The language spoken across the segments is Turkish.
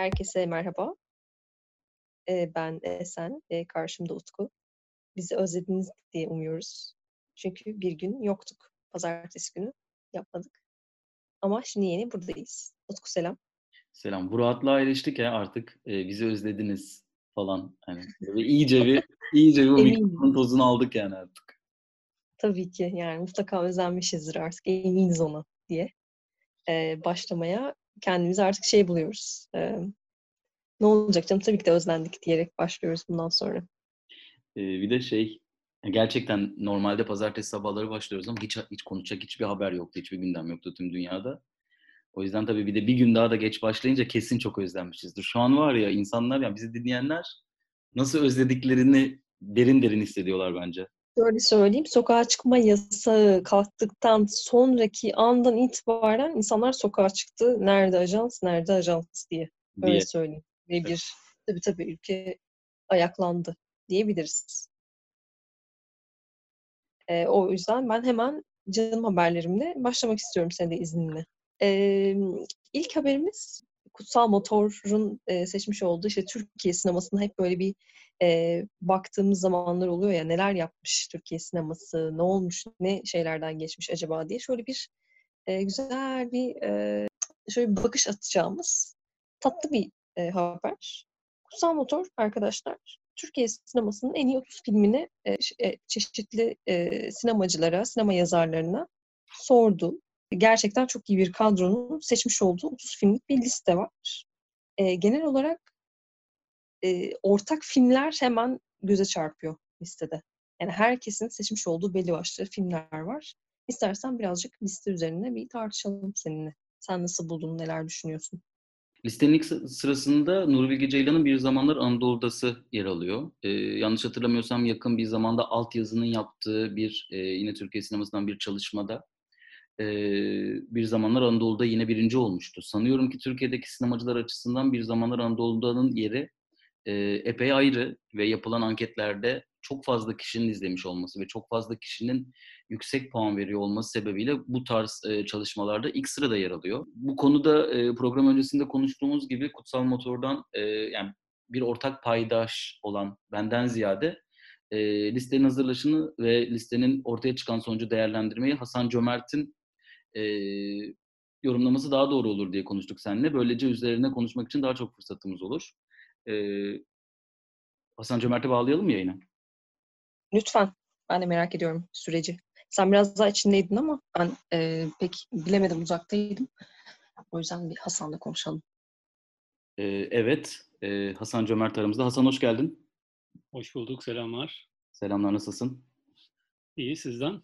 Herkese merhaba. Ben Esen, karşımda Utku. Bizi özlediniz diye umuyoruz. Çünkü bir gün yoktuk. Pazartesi günü yapmadık. Ama şimdi yeni buradayız. Utku selam. Selam. Bu rahatlığa eriştik ya artık, bizi özlediniz falan hani böyle iyice bir iyice bir Eminim. tozunu aldık yani artık. Tabii ki, yani mutlaka özlenmişizdir artık, eminiz ona diye, başlamaya kendimizi artık şey buluyoruz. "Ne olacak canım, tabii ki de özlendik." diyerek başlıyoruz bundan sonra. Eee, bir de şey, gerçekten normalde pazartesi sabahları başlıyoruz ama hiç hiç konuşacak hiçbir haber yoktu, hiçbir gündem yoktu tüm dünyada. O yüzden tabii bir de bir gün daha da geç başlayınca kesin çok özlenmişizdir. Şu an var ya insanlar, ya bizi dinleyenler nasıl özlediklerini derin derin hissediyorlar bence. Şöyle söyleyeyim, sokağa çıkma yasağı kalktıktan sonraki andan itibaren insanlar sokağa çıktı. "Nerede ajans, nerede ajans?" diye. Öyle Diye. söyleyeyim. Ve bir Tabii, tabii, ülke ayaklandı diyebiliriz. Eee, o yüzden ben hemen canım haberlerimle başlamak istiyorum senin de izninle. Emm, ilk haberimiz Kutsal Motor'un, eee, seçmiş olduğu, işte, Türkiye sinemasına hep böyle bir, eee, baktığımız zamanlar oluyor ya, neler yapmış Türkiye sineması, ne olmuş, ne şeylerden geçmiş acaba diye şöyle bir, eee, güzel bir, eee, şöyle bir bakış atacağımız tatlı bir, eee, haber. Kutsal Motor arkadaşlar, Türkiye sinemasının en iyi 30 filmini, eee, çeşitli, eee, sinemacılara, sinema yazarlarına sordu. Gerçekten çok iyi bir kadronun seçmiş olduğu 30 filmlik bir liste var. Eee, genel olarak eee, ortak filmler hemen göze çarpıyor listede. Yani herkesin seçmiş olduğu belli başlı filmler var. İstersen birazcık liste üzerine bir tartışalım seninle. Sen nasıl buldun, neler düşünüyorsun? Listenin ilk sı sırasında Nuri Bilge Ceylan'ın Bir Zamanlar Anadolu'dası yer alıyor. Eee, yanlış hatırlamıyorsam yakın bir zamanda altyazının yaptığı bir, eee, yine Türkiye sinemasından bir çalışmada, eee, Bir Zamanlar Anadolu'da yine 1'inci olmuştu. Sanıyorum ki Türkiye'deki sinemacılar açısından Bir Zamanlar Anadolu'danın yeri, eee, epey ayrı ve yapılan anketlerde çok fazla kişinin izlemiş olması ve çok fazla kişinin yüksek puan veriyor olması sebebiyle bu tarz, eee, çalışmalarda ilk sırada yer alıyor. Bu konuda, eee, program öncesinde konuştuğumuz gibi Kutsal Motor'dan, eee, yani bir ortak paydaş olan benden ziyade, eee, listenin hazırlanışını ve listenin ortaya çıkan sonucu değerlendirmeyi Hasan Cömert'in, eee, yorumlaması daha doğru olur diye konuştuk seninle. Böylece üzerine konuşmak için daha çok fırsatımız olur. Eee Hasan Cömert'e bağlayalım mı yayını? Lütfen. Ben de merak ediyorum süreci. Sen biraz daha içindeydin ama ben, eee, pek bilemedim, uzaktaydım. O yüzden bir Hasan'la konuşalım. Eee, evet, eee, Hasan Cömert aramızda. Hasan hoş geldin. Hoş bulduk, selamlar. Selamlar, nasılsın? İyi, sizden?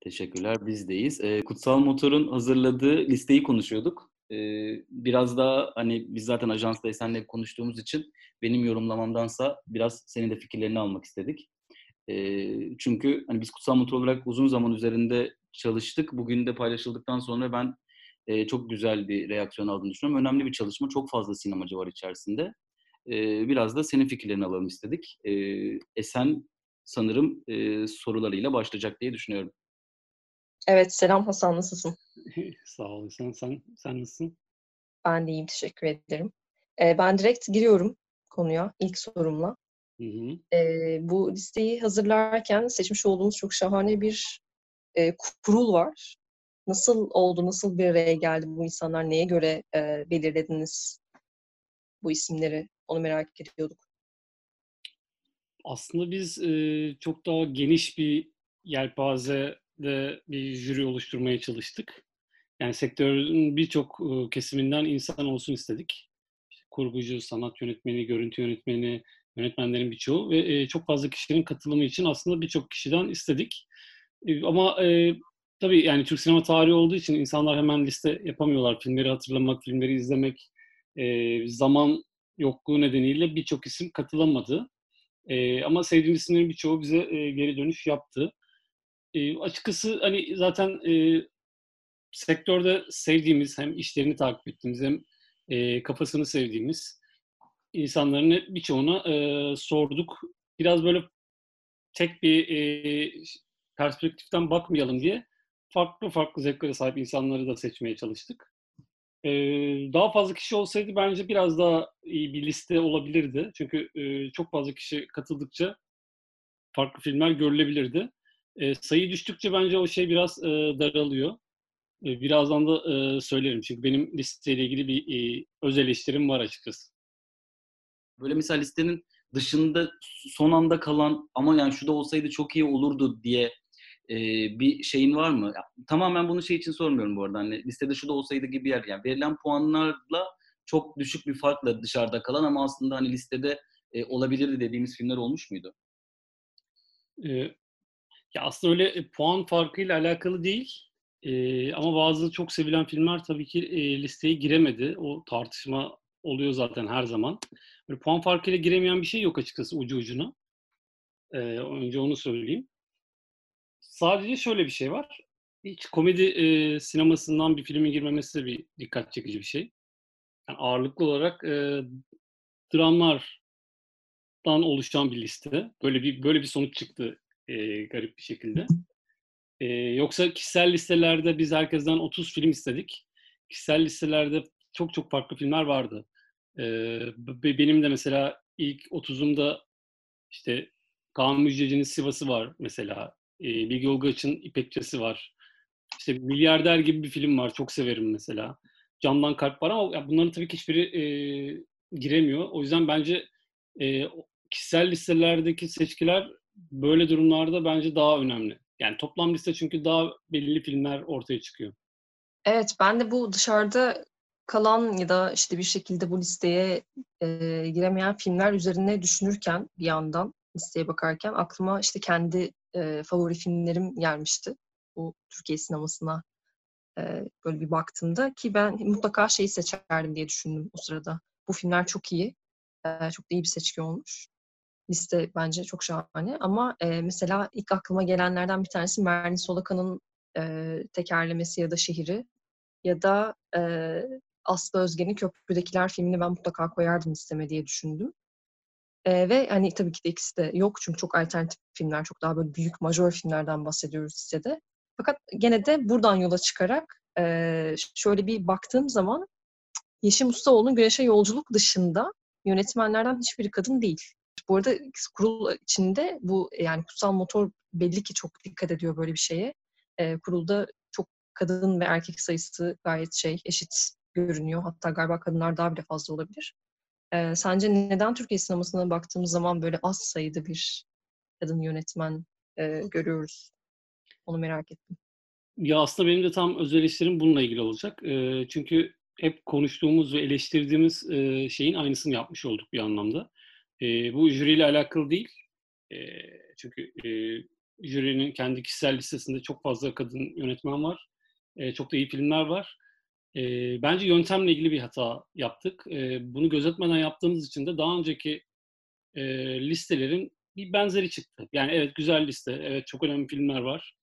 Teşekkürler, biz de iyiyiz. Eee, Kutsal Motor'un hazırladığı listeyi konuşuyorduk. Eee, biraz daha, hani, biz zaten ajansta Esen'le konuştuğumuz için benim yorumlamamdansa biraz senin de fikirlerini almak istedik. Eee, çünkü, hani, biz Kutsal Motor olarak uzun zaman üzerinde çalıştık. Bugün de paylaşıldıktan sonra ben, eee, çok güzel bir reaksiyon aldığını düşünüyorum. Önemli bir çalışma, çok fazla sinemacı var içerisinde. Eee, biraz da senin fikirlerini alalım istedik. Eee, Esen sanırım, eee, sorularıyla başlayacak diye düşünüyorum. Evet, selam Hasan, nasılsın? Sağ olasın. Sen sen nasılsın? Ben de iyiyim, teşekkür ederim. Eee, ben direkt giriyorum konuya ilk sorumla. Hı hı. Eee, bu listeyi hazırlarken seçmiş olduğumuz çok şahane bir, eee, kurul var. Nasıl oldu, nasıl bir araya geldi bu insanlar, neye göre, eee, belirlediniz bu isimleri? Onu merak ediyorduk. Aslında biz, eee, çok daha geniş bir yelpazede bir jüri oluşturmaya çalıştık. Yani sektörün birçok, kesiminden insan olsun istedik. İşte kurgucu, sanat yönetmeni, görüntü yönetmeni, yönetmenlerin birçoğu ve, eee, çok fazla kişinin katılımı için aslında birçok kişiden istedik. Eee, ama, eee, tabii, yani, Türk sinema tarihi olduğu için insanlar hemen liste yapamıyorlar. Filmleri hatırlamak, filmleri izlemek, eee, zaman yokluğu nedeniyle birçok isim katılamadı. Eee, ama sevdiğimiz isimlerin birçoğu bize, eee, geri dönüş yaptı. Eee, açıkçası, hani, zaten, eee, sektörde sevdiğimiz, hem işlerini takip ettiğimiz hem, eee, kafasını sevdiğimiz insanların birçoğuna, eee, sorduk. Biraz böyle tek bir, ş perspektiften bakmayalım diye farklı farklı zevklere sahip insanları da seçmeye çalıştık. Ee, daha fazla kişi olsaydı bence biraz daha iyi bir liste olabilirdi. Çünkü e, çok fazla kişi katıldıkça farklı filmler görülebilirdi. E, sayı düştükçe bence o şey biraz e, daralıyor. E, birazdan da e, söylerim çünkü benim listeyle ilgili bir e, öz eleştirim var açıkçası. Böyle mesela listenin dışında son anda kalan ama yani şu da olsaydı çok iyi olurdu diye e, bir şeyin var mı? Ya, tamamen bunu şey için sormuyorum bu arada. Hani listede şu da olsaydı gibi yer. Yani verilen puanlarla çok düşük bir farkla dışarıda kalan ama aslında hani listede e, olabilirdi dediğimiz filmler olmuş muydu? E, ya aslında öyle e, puan farkıyla alakalı değil. E, ama bazı çok sevilen filmler tabii ki e, listeye giremedi. O tartışma oluyor zaten her zaman. Böyle puan farkıyla giremeyen bir şey yok açıkçası ucu ucuna. E, önce onu söyleyeyim. Sadece şöyle bir şey var. Hiç komedi e, sinemasından bir filmin girmemesi de bir dikkat çekici bir şey. Yani ağırlıklı olarak e, dramlardan oluşan bir liste. Böyle bir böyle bir sonuç çıktı e, garip bir şekilde. E, yoksa kişisel listelerde biz herkesten 30 film istedik. Kişisel listelerde çok çok farklı filmler vardı. E, benim de mesela ilk 30'umda işte Kaan Müjdeci'nin Sivas'ı var mesela. E, Bilge Olgaç'ın İpekçesi var. İşte Milyarder gibi bir film var. Çok severim mesela. Camdan Kalp var ama bunların tabii ki hiçbiri e, giremiyor. O yüzden bence e, kişisel listelerdeki seçkiler böyle durumlarda bence daha önemli. Yani toplam liste çünkü daha belirli filmler ortaya çıkıyor. Evet, ben de bu dışarıda kalan ya da işte bir şekilde bu listeye e, giremeyen filmler üzerine düşünürken bir yandan listeye bakarken aklıma işte kendi e, favori filmlerim gelmişti. Bu Türkiye sinemasına e, böyle bir baktığımda ki ben mutlaka şeyi seçerdim diye düşündüm o sırada. Bu filmler çok iyi. E, çok da iyi bir seçki olmuş. Liste bence çok şahane ama e, mesela ilk aklıma gelenlerden bir tanesi Merni Solakan'ın e, tekerlemesi ya da şehri ya da e, Aslı Özgen'in Köprüdekiler filmini ben mutlaka koyardım listeme diye düşündüm. E, ve hani tabii ki de ikisi de yok çünkü çok alternatif filmler, çok daha böyle büyük majör filmlerden bahsediyoruz listede. Fakat gene de buradan yola çıkarak e, şöyle bir baktığım zaman Yeşim Ustaoğlu'nun Güneşe Yolculuk dışında yönetmenlerden hiçbiri kadın değil. Bu arada kurul içinde bu yani kutsal motor belli ki çok dikkat ediyor böyle bir şeye. E, kurulda çok kadın ve erkek sayısı gayet şey eşit görünüyor. Hatta galiba kadınlar daha bile fazla olabilir. E, sence neden Türkiye sinemasına baktığımız zaman böyle az sayıda bir kadın yönetmen e, görüyoruz? Onu merak ettim. Ya aslında benim de tam öz eleştirim bununla ilgili olacak. E, çünkü hep konuştuğumuz ve eleştirdiğimiz e, şeyin aynısını yapmış olduk bir anlamda. E, bu jüriyle alakalı değil. E, çünkü e, jürinin kendi kişisel listesinde çok fazla kadın yönetmen var. E, çok da iyi filmler var. E, bence yöntemle ilgili bir hata yaptık. E, bunu gözetmeden yaptığımız için de daha önceki e, listelerin bir benzeri çıktı. Yani evet güzel liste, evet çok önemli filmler var.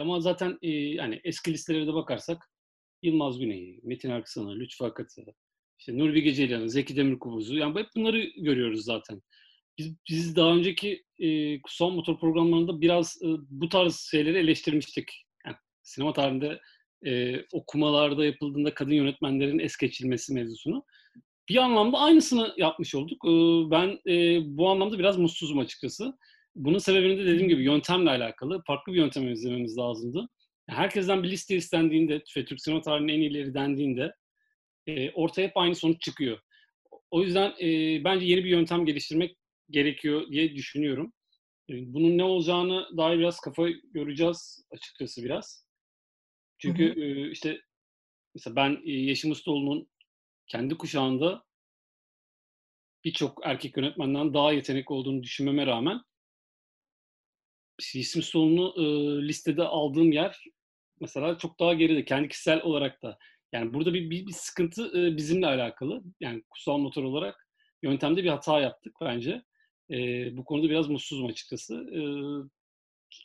Ama zaten e, yani eski listelere de bakarsak Yılmaz Güney, Metin Erksan'a, Lütfü Akat'ı, işte Nuri Bilge Ceylan'ı, Zeki Demirkubuz'u yani hep bunları görüyoruz zaten. Biz, biz daha önceki e, son motor programlarında biraz e, bu tarz şeyleri eleştirmiştik. Yani sinema tarihinde e, okumalarda yapıldığında kadın yönetmenlerin es geçilmesi mevzusunu. Bir anlamda aynısını yapmış olduk. E, ben e, bu anlamda biraz mutsuzum açıkçası. Bunun sebebini de dediğim gibi yöntemle alakalı. Farklı bir yöntem izlememiz lazımdı. Herkesten bir liste istendiğinde ve Türk sinema tarihinin en iyileri dendiğinde e, ortaya hep aynı sonuç çıkıyor. O yüzden e, bence yeni bir yöntem geliştirmek gerekiyor diye düşünüyorum. Bunun ne olacağını dair biraz kafa yoracağız açıkçası biraz. Çünkü hı hı. İşte mesela ben Yeşim Ustaoğlu'nun kendi kuşağında birçok erkek yönetmenden daha yetenekli olduğunu düşünmeme rağmen Yeşim Ustaoğlu'nu e, listede aldığım yer mesela çok daha geride. Kendi kişisel olarak da. Yani burada bir, bir, bir sıkıntı e, bizimle alakalı. Yani kutsal motor olarak yöntemde bir hata yaptık bence. E, bu konuda biraz mutsuzum açıkçası. E,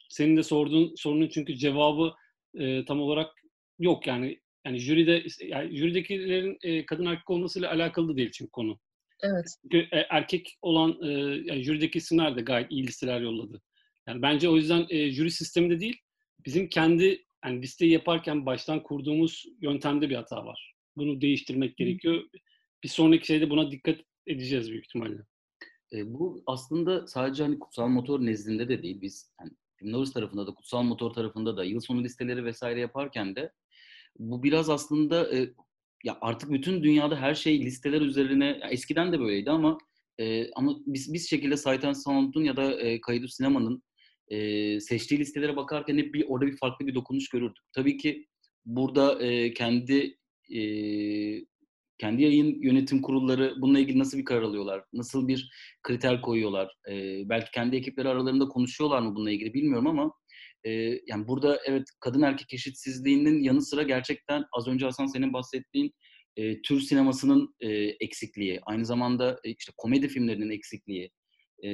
senin de sorduğun sorunun çünkü cevabı e, tam olarak yok yani. Yani jüride yani jüridekilerin e, kadın erkek olmasıyla alakalı da değil çünkü konu. Evet. Çünkü e, erkek olan e, yani jürideki isimler de gayet iyi listeler yolladı. Yani bence o yüzden e, jüri sisteminde değil, bizim kendi yani listeyi yaparken baştan kurduğumuz yöntemde bir hata var. bunu değiştirmek gerekiyor. Bir sonraki şeyde buna dikkat edeceğiz büyük ihtimalle. E, bu aslında sadece hani kutsal motor nezdinde de değil. Biz hani Filmlovers tarafında da, kutsal motor tarafında da yıl sonu listeleri vesaire yaparken de bu biraz aslında e, ya artık bütün dünyada her şey listeler üzerine eskiden de böyleydi ama e, ama biz biz şekilde Sight Sound'un ya da e, Kaydu Sinema'nın e, seçtiği listelere bakarken hep bir orada bir farklı bir dokunuş görürdük. Tabii ki burada e, kendi e, kendi yayın yönetim kurulları bununla ilgili nasıl bir karar alıyorlar? Nasıl bir kriter koyuyorlar? E, belki kendi ekipleri aralarında konuşuyorlar mı bununla ilgili bilmiyorum ama e, yani burada evet kadın erkek eşitsizliğinin yanı sıra gerçekten az önce Hasan senin bahsettiğin e, tür sinemasının e, eksikliği, aynı zamanda e, işte komedi filmlerinin eksikliği, e,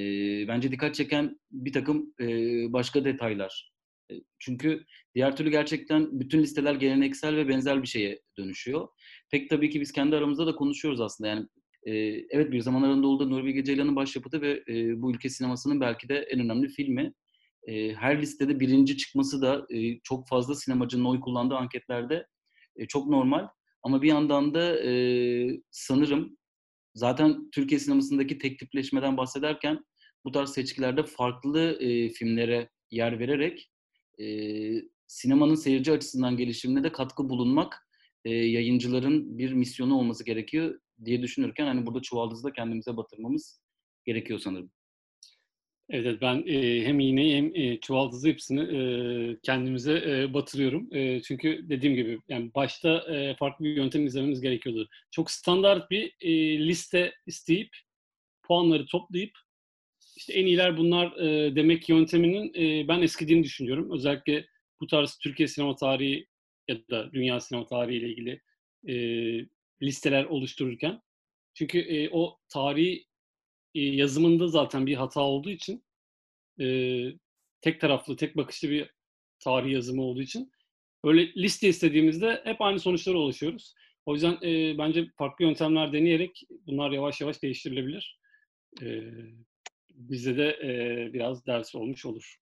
bence dikkat çeken bir takım e, başka detaylar. E, çünkü diğer türlü gerçekten bütün listeler geleneksel ve benzer bir şeye dönüşüyor. Pek tabii ki biz kendi aramızda da konuşuyoruz aslında. Yani e, evet bir zamanlar Anadolu'da Nuri Bilge Ceylan'ın başyapıtı ve e, bu ülke sinemasının belki de en önemli filmi. E, her listede birinci çıkması da e, çok fazla sinemacının oy kullandığı anketlerde e, çok normal. Ama bir yandan da e, sanırım zaten Türkiye sinemasındaki tek tipleşmeden bahsederken bu tarz seçkilerde farklı e, filmlere yer vererek e, sinemanın seyirci açısından gelişimine de katkı bulunmak e, yayıncıların bir misyonu olması gerekiyor diye düşünürken hani burada çuvaldızda kendimize batırmamız gerekiyor sanırım. Evet, ben e, hem iğneyi hem e, çuvaldızı hepsini e, kendimize e, batırıyorum. E, çünkü dediğim gibi yani başta e, farklı bir yöntem izlememiz gerekiyordu. Çok standart bir e, liste isteyip puanları toplayıp işte en iyiler bunlar e, demek yönteminin e, ben eskidiğini düşünüyorum. Özellikle bu tarz Türkiye sinema tarihi ya da dünya sinema tarihi ile ilgili e, listeler oluştururken. Çünkü e, o tarihi yazımında zaten bir hata olduğu için e, tek taraflı, tek bakışlı bir tarih yazımı olduğu için böyle liste istediğimizde hep aynı sonuçlara ulaşıyoruz. O yüzden e, bence farklı yöntemler deneyerek bunlar yavaş yavaş değiştirilebilir. E, bize de e, biraz ders olmuş olur.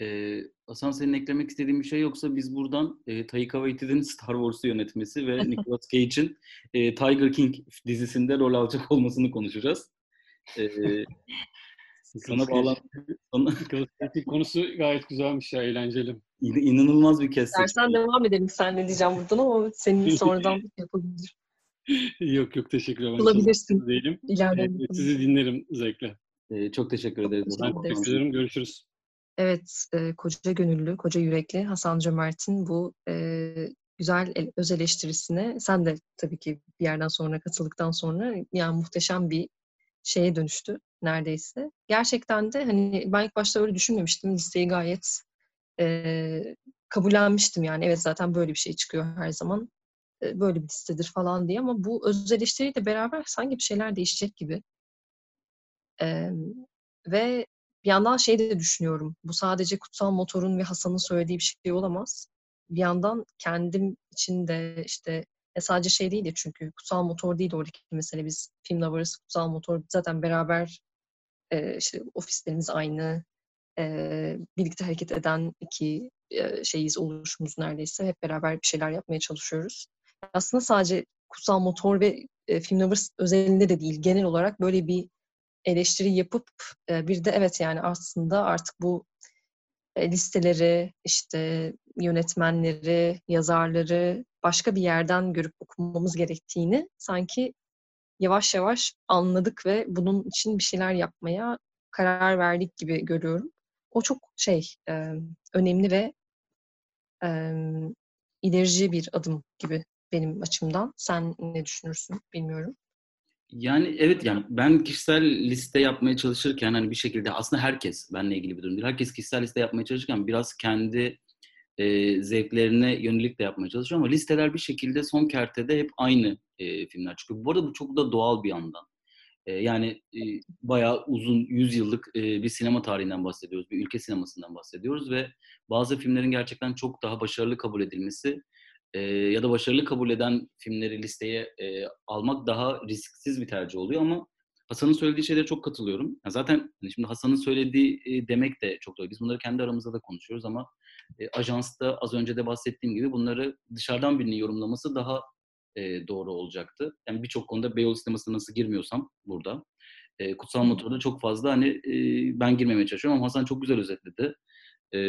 Ee, Hasan senin eklemek istediğin bir şey yoksa biz buradan e, Taika Waititi'nin Star Wars'u yönetmesi ve Nicolas Cage'in e, Tiger King dizisinde rol alacak olmasını konuşacağız. Ee, sana bağlantı... konusu gayet güzelmiş ya, eğlenceli. İn, inanılmaz bir kez. Dersen devam edelim sen ne diyeceğim buradan ama senin sonradan yapabilir. yok yok teşekkür ederim. Bulabilirsin. Değilim. Ee, sizi dinlerim zevkle. Ee, çok teşekkür ederiz. Ben teşekkür ederim. Görüşürüz. Evet, e, koca gönüllü, koca yürekli Hasan Cömert'in bu e, güzel el, öz eleştirisine sen de tabii ki bir yerden sonra katıldıktan sonra yani muhteşem bir şeye dönüştü neredeyse. Gerçekten de hani ben ilk başta öyle düşünmemiştim. Listeyi gayet e, kabullenmiştim yani. Evet zaten böyle bir şey çıkıyor her zaman. E, böyle bir listedir falan diye ama bu öz eleştiriyle beraber sanki bir şeyler değişecek gibi. E, ve bir yandan şey de düşünüyorum. Bu sadece Kutsal Motor'un ve Hasan'ın söylediği bir şey olamaz. Bir yandan kendim için de işte e sadece şey değil de çünkü kutsal motor değil oradaki mesele biz film lovers kutsal motor zaten beraber e, işte ofislerimiz aynı e, birlikte hareket eden iki e, şeyiz oluşumuz neredeyse hep beraber bir şeyler yapmaya çalışıyoruz. Aslında sadece kutsal motor ve e, film lovers özelinde de değil genel olarak böyle bir eleştiri yapıp e, bir de evet yani aslında artık bu e, listeleri, işte yönetmenleri, yazarları başka bir yerden görüp okumamız gerektiğini sanki yavaş yavaş anladık ve bunun için bir şeyler yapmaya karar verdik gibi görüyorum. O çok şey e, önemli ve e, ilerici bir adım gibi benim açımdan. Sen ne düşünürsün bilmiyorum. Yani evet yani ben kişisel liste yapmaya çalışırken hani bir şekilde aslında herkes benle ilgili bir durum değil. Herkes kişisel liste yapmaya çalışırken biraz kendi e, zevklerine yönelik de yapmaya çalışıyor ama listeler bir şekilde son kertede hep aynı e, filmler çıkıyor. Bu arada bu çok da doğal bir yandan. E, yani e, bayağı uzun, 100 yıllık e, bir sinema tarihinden bahsediyoruz, bir ülke sinemasından bahsediyoruz ve bazı filmlerin gerçekten çok daha başarılı kabul edilmesi e, ya da başarılı kabul eden filmleri listeye e, almak daha risksiz bir tercih oluyor ama Hasan'ın söylediği şeylere çok katılıyorum. Ya zaten hani şimdi Hasan'ın söylediği e, demek de çok doğru. Biz bunları kendi aramızda da konuşuyoruz ama e, ajansta az önce de bahsettiğim gibi bunları dışarıdan birinin yorumlaması daha e, doğru olacaktı. Yani birçok konuda Beyoğlu sinemasına nasıl girmiyorsam burada. E, Kutsal Motor'da çok fazla hani e, ben girmemeye çalışıyorum ama Hasan çok güzel özetledi. E,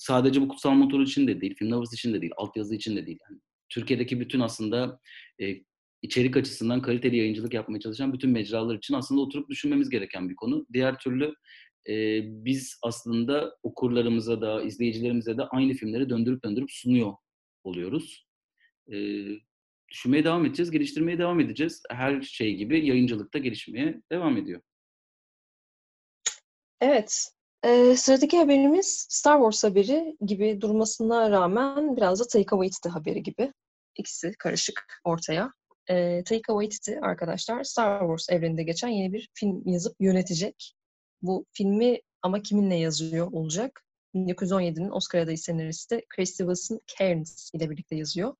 sadece bu Kutsal Motor için de değil, Film Lovers için de değil, altyazı için de değil. Yani Türkiye'deki bütün aslında e, içerik açısından kaliteli yayıncılık yapmaya çalışan bütün mecralar için aslında oturup düşünmemiz gereken bir konu. Diğer türlü e, biz aslında okurlarımıza da, izleyicilerimize de aynı filmleri döndürüp döndürüp sunuyor oluyoruz. E, düşünmeye devam edeceğiz, geliştirmeye devam edeceğiz. Her şey gibi yayıncılıkta gelişmeye devam ediyor. Evet. Ee, sıradaki haberimiz Star Wars haberi gibi durmasına rağmen biraz da Taika Waititi haberi gibi. İkisi karışık ortaya. Ee, Taika Waititi arkadaşlar Star Wars evreninde geçen yeni bir film yazıp yönetecek. Bu filmi ama kiminle yazıyor olacak? 1917'nin Oscar adayı senaristi Christy Wilson Cairns ile birlikte yazıyor.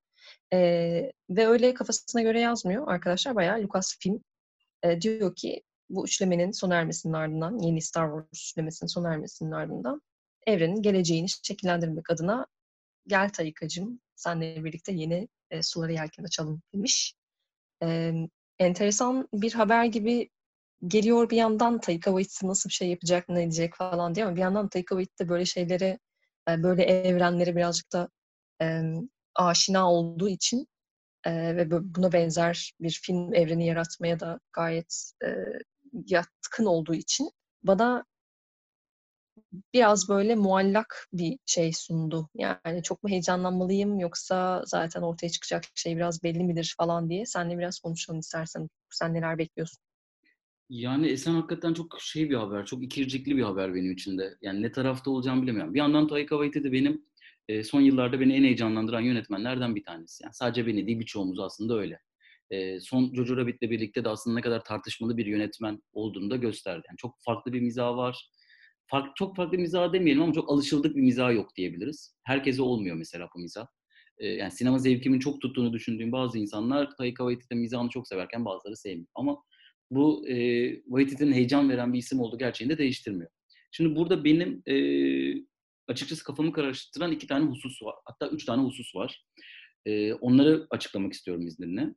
Ee, ve öyle kafasına göre yazmıyor arkadaşlar. Bayağı Lucasfilm e, diyor ki bu üçlemenin sona ermesinin ardından, yeni Star Wars üçlemesinin sona ermesinin ardından evrenin geleceğini şekillendirmek adına gel Tayyikacım senle birlikte yeni e, sulara yelken açalım demiş. E, enteresan bir haber gibi geliyor bir yandan Taika Waititi nasıl bir şey yapacak, ne edecek falan diye ama bir yandan Taika Waititi de böyle şeylere, e, böyle evrenlere birazcık da e, aşina olduğu için e, ve buna benzer bir film evreni yaratmaya da gayet e, yatkın olduğu için bana biraz böyle muallak bir şey sundu. Yani çok mu heyecanlanmalıyım yoksa zaten ortaya çıkacak şey biraz belli midir falan diye. Senle biraz konuşalım istersen. Sen neler bekliyorsun? Yani Esen hakikaten çok şey bir haber, çok ikircikli bir haber benim için de. Yani ne tarafta olacağımı bilemiyorum. Bir yandan Taika Waititi benim e, son yıllarda beni en heyecanlandıran yönetmenlerden bir tanesi. Yani sadece beni değil birçoğumuz aslında öyle. E, son Jojo Rabbit'le birlikte de aslında ne kadar tartışmalı bir yönetmen olduğunu da gösterdi. Yani çok farklı bir mizah var. Fark, çok farklı mizah demeyelim ama çok alışıldık bir mizah yok diyebiliriz. Herkese olmuyor mesela bu mizah. E, yani sinema zevkimin çok tuttuğunu düşündüğüm bazı insanlar Taika Waititi'nin mizahını çok severken bazıları sevmiyor. Ama bu e, Waititi'nin heyecan veren bir isim olduğu gerçeğini de değiştirmiyor. Şimdi burada benim e, açıkçası kafamı karıştıran iki tane husus var. Hatta üç tane husus var. E, onları açıklamak istiyorum izninle.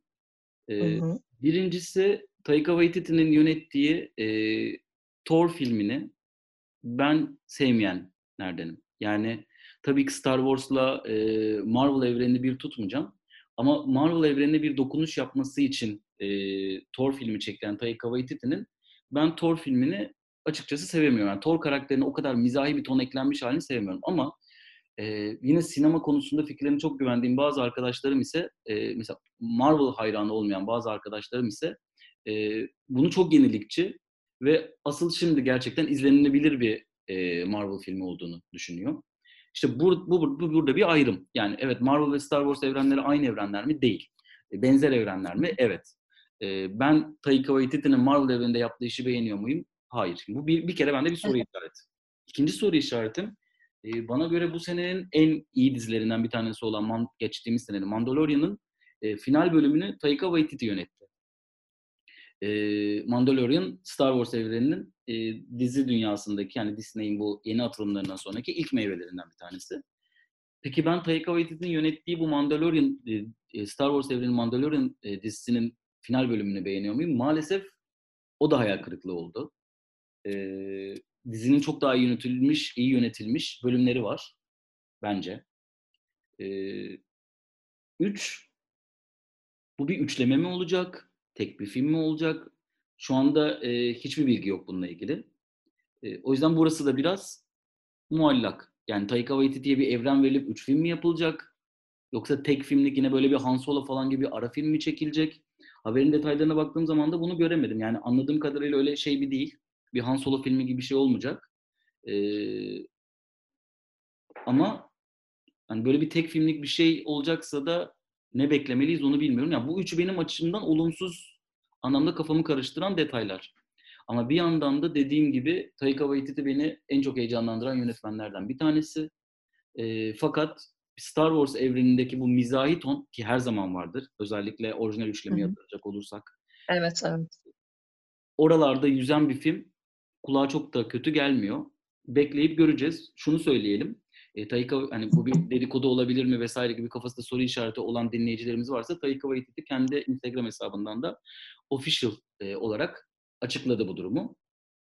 E, hı hı. Birincisi Taika Waititi'nin yönettiği e, Thor filmini ben sevmeyenlerdenim. Yani tabii ki Star Wars'la e, Marvel evrenini bir tutmayacağım. Ama Marvel evrenine bir dokunuş yapması için e, Thor filmi çeken Taika Waititi'nin ben Thor filmini açıkçası sevemiyorum. Yani Thor karakterine o kadar mizahi bir ton eklenmiş halini sevmiyorum. Ama e, yine sinema konusunda fikirlerine çok güvendiğim bazı arkadaşlarım ise e, mesela Marvel hayranı olmayan bazı arkadaşlarım ise e, bunu çok yenilikçi ve asıl şimdi gerçekten izlenilebilir bir e, Marvel filmi olduğunu düşünüyor. İşte bu, bu, bu burada bir ayrım. Yani evet Marvel ve Star Wars evrenleri aynı evrenler mi? Değil. E, benzer evrenler mi? Evet. E, ben Taika Waititi'nin Marvel evreninde yaptığı işi beğeniyor muyum? Hayır. Bu bir, bir kere bende bir soru işareti. İkinci soru işaretim e, bana göre bu senenin en iyi dizilerinden bir tanesi olan Man, geçtiğimiz senenin Mandalorian'ın e, final bölümünü Taika Waititi yönetti. E, Mandalorian Star Wars evreninin e, dizi dünyasındaki yani Disney'in bu yeni atılımlarından sonraki ilk meyvelerinden bir tanesi. Peki ben Taika Waititi'nin yönettiği bu Mandalorian, e, Star Wars evreninin Mandalorian e, dizisinin final bölümünü beğeniyor muyum? Maalesef o da hayal kırıklığı oldu. E, dizinin çok daha iyi yönetilmiş, iyi yönetilmiş bölümleri var bence. E, üç, bu bir üçleme mi olacak? Tek bir film mi olacak? Şu anda e, hiçbir bilgi yok bununla ilgili. E, o yüzden burası da biraz muallak. Yani Taika Waititi'ye bir evren verilip üç film mi yapılacak? Yoksa tek filmlik yine böyle bir Han Solo falan gibi ara film mi çekilecek? Haberin detaylarına baktığım zaman da bunu göremedim. Yani anladığım kadarıyla öyle şey bir değil. Bir Han Solo filmi gibi bir şey olmayacak. Ee, ama hani böyle bir tek filmlik bir şey olacaksa da ne beklemeliyiz onu bilmiyorum. Yani bu üçü benim açımdan olumsuz anlamda kafamı karıştıran detaylar. Ama bir yandan da dediğim gibi Taika Waititi beni en çok heyecanlandıran yönetmenlerden bir tanesi. E, fakat Star Wars evrenindeki bu mizahi ton ki her zaman vardır. Özellikle orijinal üçlemi yatıracak olursak. Evet, evet. Oralarda yüzen bir film kulağa çok da kötü gelmiyor. Bekleyip göreceğiz. Şunu söyleyelim. E, Taika hani bu bir dedikodu olabilir mi vesaire gibi kafasında soru işareti olan dinleyicilerimiz varsa Taika Waititi kendi Instagram hesabından da official e, olarak açıkladı bu durumu.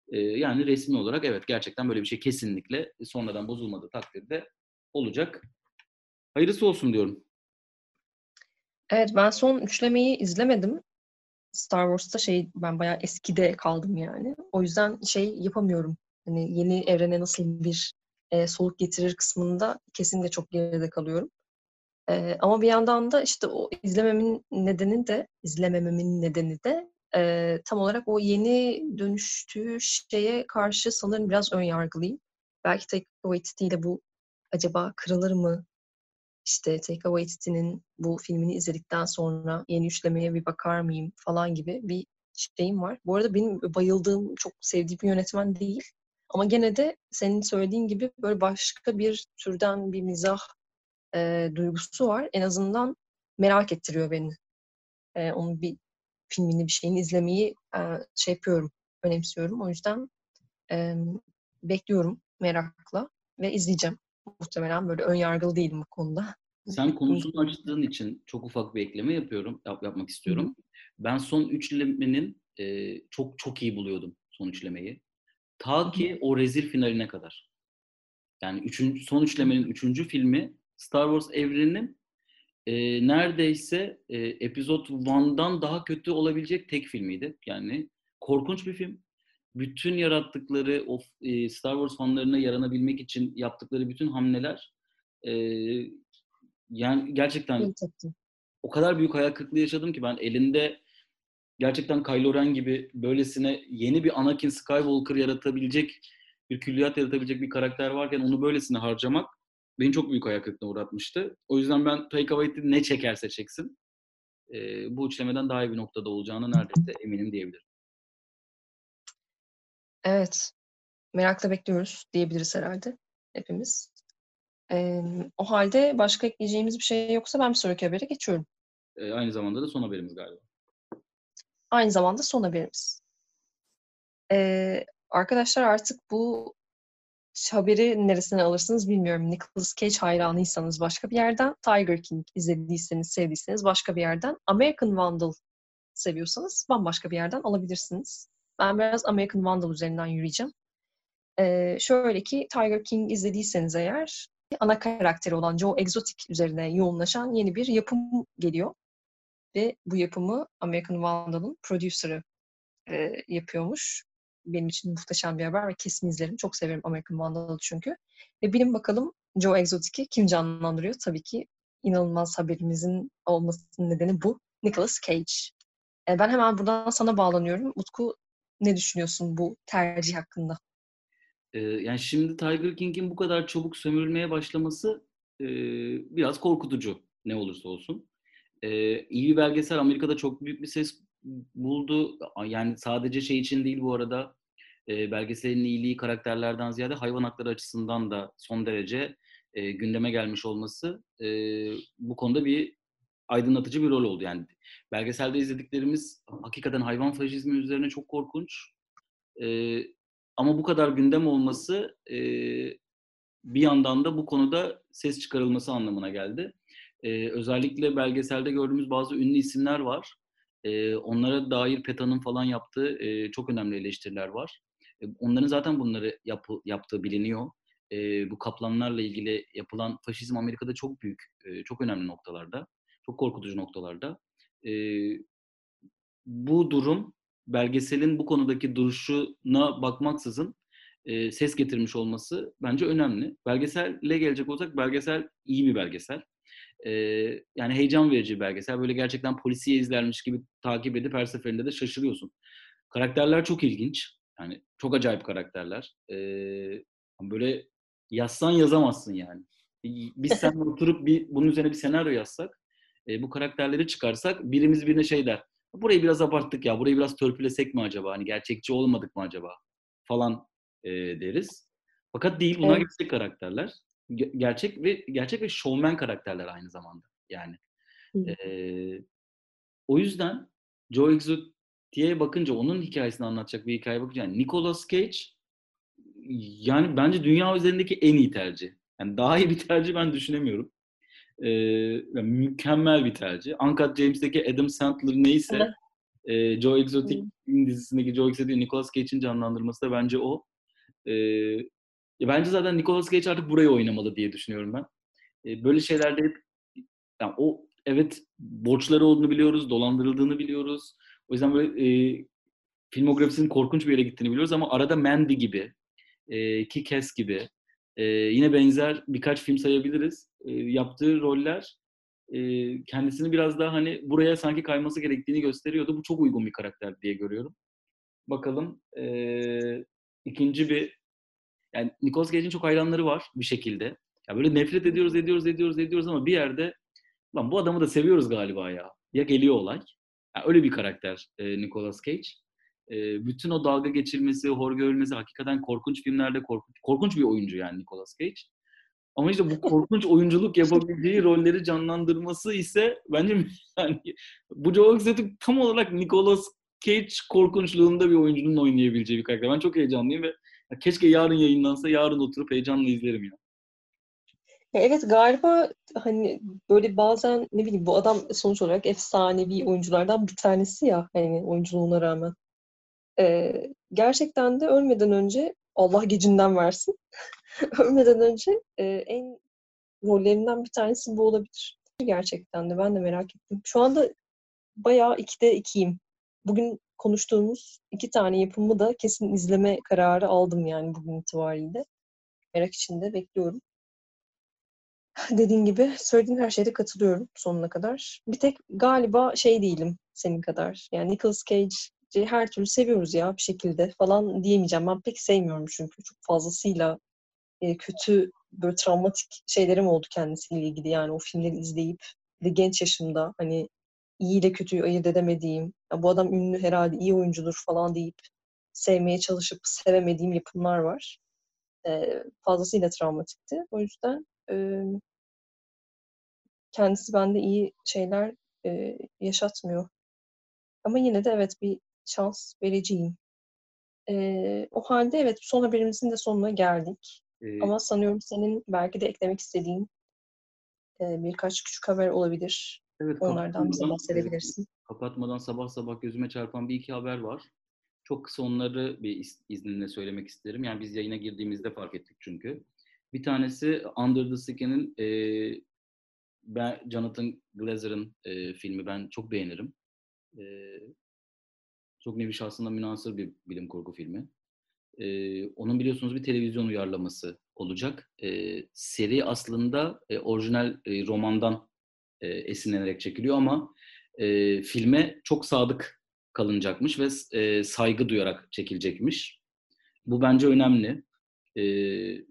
E, yani resmi olarak evet gerçekten böyle bir şey kesinlikle sonradan bozulmadığı takdirde olacak. Hayırlısı olsun diyorum. Evet ben son üçlemeyi izlemedim. Star Wars'ta şey ben bayağı eskide kaldım yani. O yüzden şey yapamıyorum. Hani yeni evrene nasıl bir e, soluk getirir kısmında kesinlikle çok geride kalıyorum. E, ama bir yandan da işte o izlememin nedeni de izlemememin nedeni de e, tam olarak o yeni dönüştüğü şeye karşı sanırım biraz ön yargılıyım. Belki Taika Waititi ile bu acaba kırılır mı işte Taika Waititi'nin bu filmini izledikten sonra yeni üçlemeye bir bakar mıyım falan gibi bir şeyim var. Bu arada benim bayıldığım, çok sevdiğim bir yönetmen değil. Ama gene de senin söylediğin gibi böyle başka bir türden bir mizah e, duygusu var. En azından merak ettiriyor beni. E, onun bir filmini, bir şeyini izlemeyi e, şey yapıyorum, önemsiyorum. O yüzden e, bekliyorum merakla ve izleyeceğim muhtemelen böyle ön yargılı değilim bu konuda. Sen konusunu açtığın için çok ufak bir ekleme yapıyorum, yap, yapmak istiyorum. Hı. Ben son üçlemenin e, çok çok iyi buluyordum son üçlemeyi. Ta ki hı. o rezil finaline kadar. Yani üçüncü, son üçlemenin üçüncü filmi Star Wars evreninin e, neredeyse e, Episode 1'dan daha kötü olabilecek tek filmiydi. Yani korkunç bir film bütün yarattıkları o e, Star Wars fanlarına yaranabilmek için yaptıkları bütün hamleler e, yani gerçekten o kadar büyük hayal kırıklığı yaşadım ki ben elinde gerçekten Kylo Ren gibi böylesine yeni bir Anakin Skywalker yaratabilecek bir külliyat yaratabilecek bir karakter varken onu böylesine harcamak beni çok büyük hayal kırıklığına uğratmıştı. O yüzden ben Taika Waititi ne çekerse çeksin e, bu üçlemeden daha iyi bir noktada olacağını neredeyse eminim diyebilirim. Evet. Merakla bekliyoruz diyebiliriz herhalde hepimiz. Ee, o halde başka ekleyeceğimiz bir şey yoksa ben bir sonraki habere geçiyorum. E, aynı zamanda da son haberimiz galiba. Aynı zamanda son haberimiz. Ee, arkadaşlar artık bu haberi neresinden alırsınız bilmiyorum. Nicolas Cage hayranıysanız başka bir yerden, Tiger King izlediyseniz, sevdiyseniz başka bir yerden, American Vandal seviyorsanız bambaşka bir yerden alabilirsiniz. Ben biraz American Vandal üzerinden yürüyeceğim. Ee, şöyle ki Tiger King izlediyseniz eğer ana karakteri olan Joe Exotic üzerine yoğunlaşan yeni bir yapım geliyor. Ve bu yapımı American Vandal'ın prodüsörü e, yapıyormuş. Benim için muhteşem bir haber ve kesin izlerim. Çok severim American Vandal'ı çünkü. Ve bilin bakalım Joe Exotic'i kim canlandırıyor? Tabii ki inanılmaz haberimizin olmasının nedeni bu. Nicolas Cage. E, ben hemen buradan sana bağlanıyorum. Utku ne düşünüyorsun bu tercih hakkında? Yani şimdi Tiger King'in bu kadar çabuk sömürülmeye başlaması biraz korkutucu ne olursa olsun. E, iyi bir belgesel Amerika'da çok büyük bir ses buldu. Yani sadece şey için değil bu arada belgeselin iyiliği karakterlerden ziyade hayvan hakları açısından da son derece gündeme gelmiş olması bu konuda bir aydınlatıcı bir rol oldu. Yani belgeselde izlediklerimiz hakikaten hayvan faşizmi üzerine çok korkunç. E, ama bu kadar gündem olması e, bir yandan da bu konuda ses çıkarılması anlamına geldi. E, özellikle belgeselde gördüğümüz bazı ünlü isimler var. E, onlara dair PETA'nın falan yaptığı e, çok önemli eleştiriler var. E, onların zaten bunları yap, yaptığı biliniyor. E, bu kaplanlarla ilgili yapılan faşizm Amerika'da çok büyük, e, çok önemli noktalarda çok korkutucu noktalarda. E, bu durum belgeselin bu konudaki duruşuna bakmaksızın e, ses getirmiş olması bence önemli. Belgeselle gelecek olsak belgesel iyi bir belgesel. E, yani heyecan verici bir belgesel. Böyle gerçekten polisiye izlermiş gibi takip edip her seferinde de şaşırıyorsun. Karakterler çok ilginç. Yani çok acayip karakterler. E, böyle yazsan yazamazsın yani. Biz sen oturup bir bunun üzerine bir senaryo yazsak e, bu karakterleri çıkarsak birimiz birine şey der. Burayı biraz abarttık ya, burayı biraz törpülesek mi acaba? Hani gerçekçi olmadık mı acaba? Falan e, deriz. Fakat değil, bunlar evet. gerçek karakterler. Gerçek ve gerçek ve showman karakterler aynı zamanda. Yani. E, o yüzden Joe Exotic'e bakınca, onun hikayesini anlatacak bir hikaye bakınca, yani Nicolas Cage yani bence dünya üzerindeki en iyi tercih. Yani daha iyi bir tercih ben düşünemiyorum. Yani mükemmel bir tercih. Uncut James'teki Adam Sandler neyse e, Joe Exotic dizisindeki Joe Exotic Nicolas Cage'in canlandırması da bence o. Ee, ya bence zaten Nicolas Cage artık burayı oynamalı diye düşünüyorum ben. Ee, böyle şeylerde hep yani o evet borçları olduğunu biliyoruz, dolandırıldığını biliyoruz. O yüzden böyle e, filmografisinin korkunç bir yere gittiğini biliyoruz ama arada Mandy gibi, e, Kick-Ass gibi e, yine benzer birkaç film sayabiliriz. E, yaptığı roller e, kendisini biraz daha hani buraya sanki kayması gerektiğini gösteriyordu. Bu çok uygun bir karakter diye görüyorum. Bakalım e, ikinci bir yani Nicolas Cage'in çok hayranları var bir şekilde. Ya böyle nefret ediyoruz, ediyoruz, ediyoruz, ediyoruz ama bir yerde lan bu adamı da seviyoruz galiba ya. Ya geliyor olay. Yani öyle bir karakter e, Nicolas Cage. E, bütün o dalga geçilmesi, hor görülmesi hakikaten korkunç filmlerde korkunç, korkunç bir oyuncu yani Nicolas Cage. Ama işte bu korkunç oyunculuk yapabildiği rolleri canlandırması ise bence yani bu Joe Exotic tam olarak Nicolas Cage korkunçluğunda bir oyuncunun oynayabileceği bir karakter. Ben çok heyecanlıyım ve keşke yarın yayınlansa yarın oturup heyecanla izlerim ya. Evet galiba hani böyle bazen ne bileyim bu adam sonuç olarak efsanevi oyunculardan bir tanesi ya hani oyunculuğuna rağmen. Ee, gerçekten de ölmeden önce Allah gecinden versin. ölmeden önce e, en rollerinden bir tanesi bu olabilir. Gerçekten de ben de merak ettim. Şu anda bayağı ikide ikiyim. Bugün konuştuğumuz iki tane yapımı da kesin izleme kararı aldım yani bugün itibariyle. Merak içinde bekliyorum. Dediğin gibi söylediğin her şeyde katılıyorum sonuna kadar. Bir tek galiba şey değilim senin kadar. Yani Nicolas Cage'i her türlü seviyoruz ya bir şekilde falan diyemeyeceğim. Ben pek sevmiyorum çünkü çok fazlasıyla e, kötü böyle travmatik şeylerim oldu kendisiyle ilgili. Yani o filmleri izleyip de genç yaşımda hani iyi ile kötüyü ayırt edemediğim, ya bu adam ünlü herhalde iyi oyuncudur falan deyip sevmeye çalışıp sevemediğim yapımlar var. E, fazlasıyla travmatikti. O yüzden e, kendisi bende iyi şeyler e, yaşatmıyor. Ama yine de evet bir şans vereceğim. E, o halde evet son haberimizin de sonuna geldik. Ee, Ama sanıyorum senin belki de eklemek istediğin e, birkaç küçük haber olabilir. Evet, Onlardan bize bahsedebilirsin. Kapatmadan sabah sabah gözüme çarpan bir iki haber var. Çok kısa onları bir izninle söylemek isterim. Yani biz yayına girdiğimizde fark ettik çünkü. Bir tanesi Under the Skin'in e, ben Jonathan Glazer'ın e, filmi ben çok beğenirim. E, çok nevi şahsına münasır bir bilim kurgu filmi. E, onun biliyorsunuz bir televizyon uyarlaması olacak. E, seri aslında e, orijinal e, romandan e, esinlenerek çekiliyor ama e, filme çok sadık kalınacakmış ve e, saygı duyarak çekilecekmiş. Bu bence önemli. E,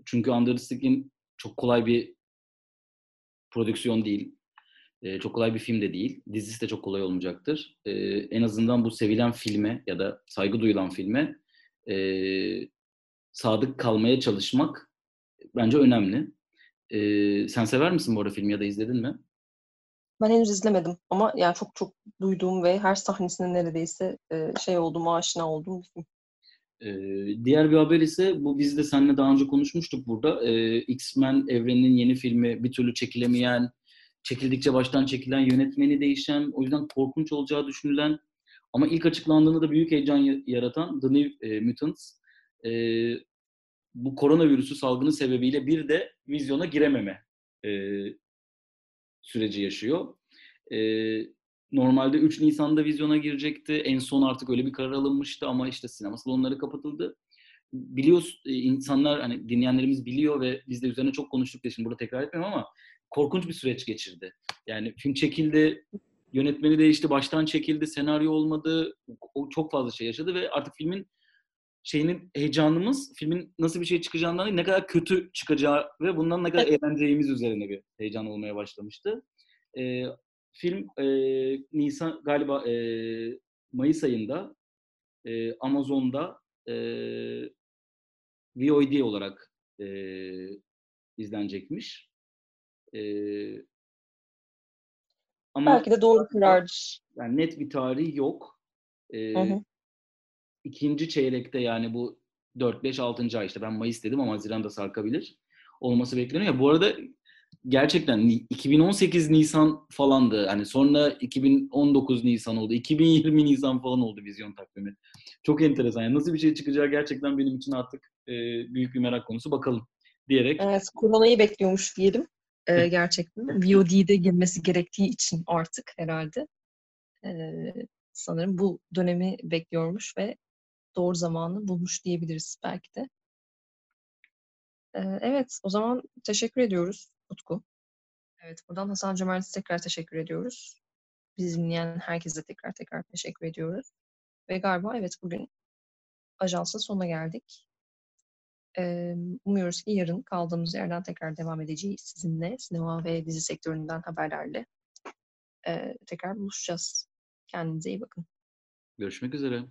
çünkü Understick'in çok kolay bir prodüksiyon değil. E, çok kolay bir film de değil. Dizisi de çok kolay olmayacaktır. E, en azından bu sevilen filme ya da saygı duyulan filme e, sadık kalmaya çalışmak bence önemli. E, sen sever misin bu arada filmi ya da izledin mi? Ben henüz izlemedim ama yani çok çok duyduğum ve her sahnesine neredeyse e, şey oldum, aşina olduğum bir film. Ee, diğer bir haber ise bu biz de seninle daha önce konuşmuştuk burada. Ee, X-Men evreninin yeni filmi bir türlü çekilemeyen, çekildikçe baştan çekilen, yönetmeni değişen, o yüzden korkunç olacağı düşünülen ama ilk açıklandığında da büyük heyecan yaratan The New e, Mutants e, bu koronavirüsü salgını sebebiyle bir de vizyona girememe e, süreci yaşıyor. E, normalde 3 Nisan'da vizyona girecekti. En son artık öyle bir karar alınmıştı ama işte sinema salonları kapatıldı. Biliyoruz e, insanlar hani dinleyenlerimiz biliyor ve biz de üzerine çok konuştuk diye şimdi burada tekrar etmiyorum ama korkunç bir süreç geçirdi. Yani film çekildi, yönetmeni değişti, baştan çekildi, senaryo olmadı. O çok fazla şey yaşadı ve artık filmin şeyinin heyecanımız filmin nasıl bir şey çıkacağından değil, ne kadar kötü çıkacağı ve bundan ne kadar eğleneceğimiz üzerine bir heyecan olmaya başlamıştı. Ee, film e, Nisan galiba e, Mayıs ayında e, Amazon'da e, VOD olarak e, izlenecekmiş. E, ama Belki de doğru karardır. Yani net bir tarih yok. E, hı hı ikinci çeyrekte yani bu 4, 5, 6. ay işte ben Mayıs dedim ama Haziran'da sarkabilir. olması bekleniyor. Ya bu arada gerçekten 2018 Nisan falandı. Hani sonra 2019 Nisan oldu. 2020 Nisan falan oldu vizyon takvimi. Çok enteresan. Yani nasıl bir şey çıkacağı gerçekten benim için artık e, büyük bir merak konusu. Bakalım diyerek. Evet, koronayı bekliyormuş diyelim. Ee, gerçekten. VOD'de girmesi gerektiği için artık herhalde. Ee, sanırım bu dönemi bekliyormuş ve doğru zamanı bulmuş diyebiliriz belki de. Ee, evet, o zaman teşekkür ediyoruz Utku. Evet, buradan Hasan Cömert'e tekrar teşekkür ediyoruz. Bizi dinleyen herkese tekrar tekrar teşekkür ediyoruz. Ve galiba evet bugün ajansın sonuna geldik. Umuyoruz ki yarın kaldığımız yerden tekrar devam edeceğiz sizinle. Sinema ve dizi sektöründen haberlerle tekrar buluşacağız. Kendinize iyi bakın. Görüşmek üzere.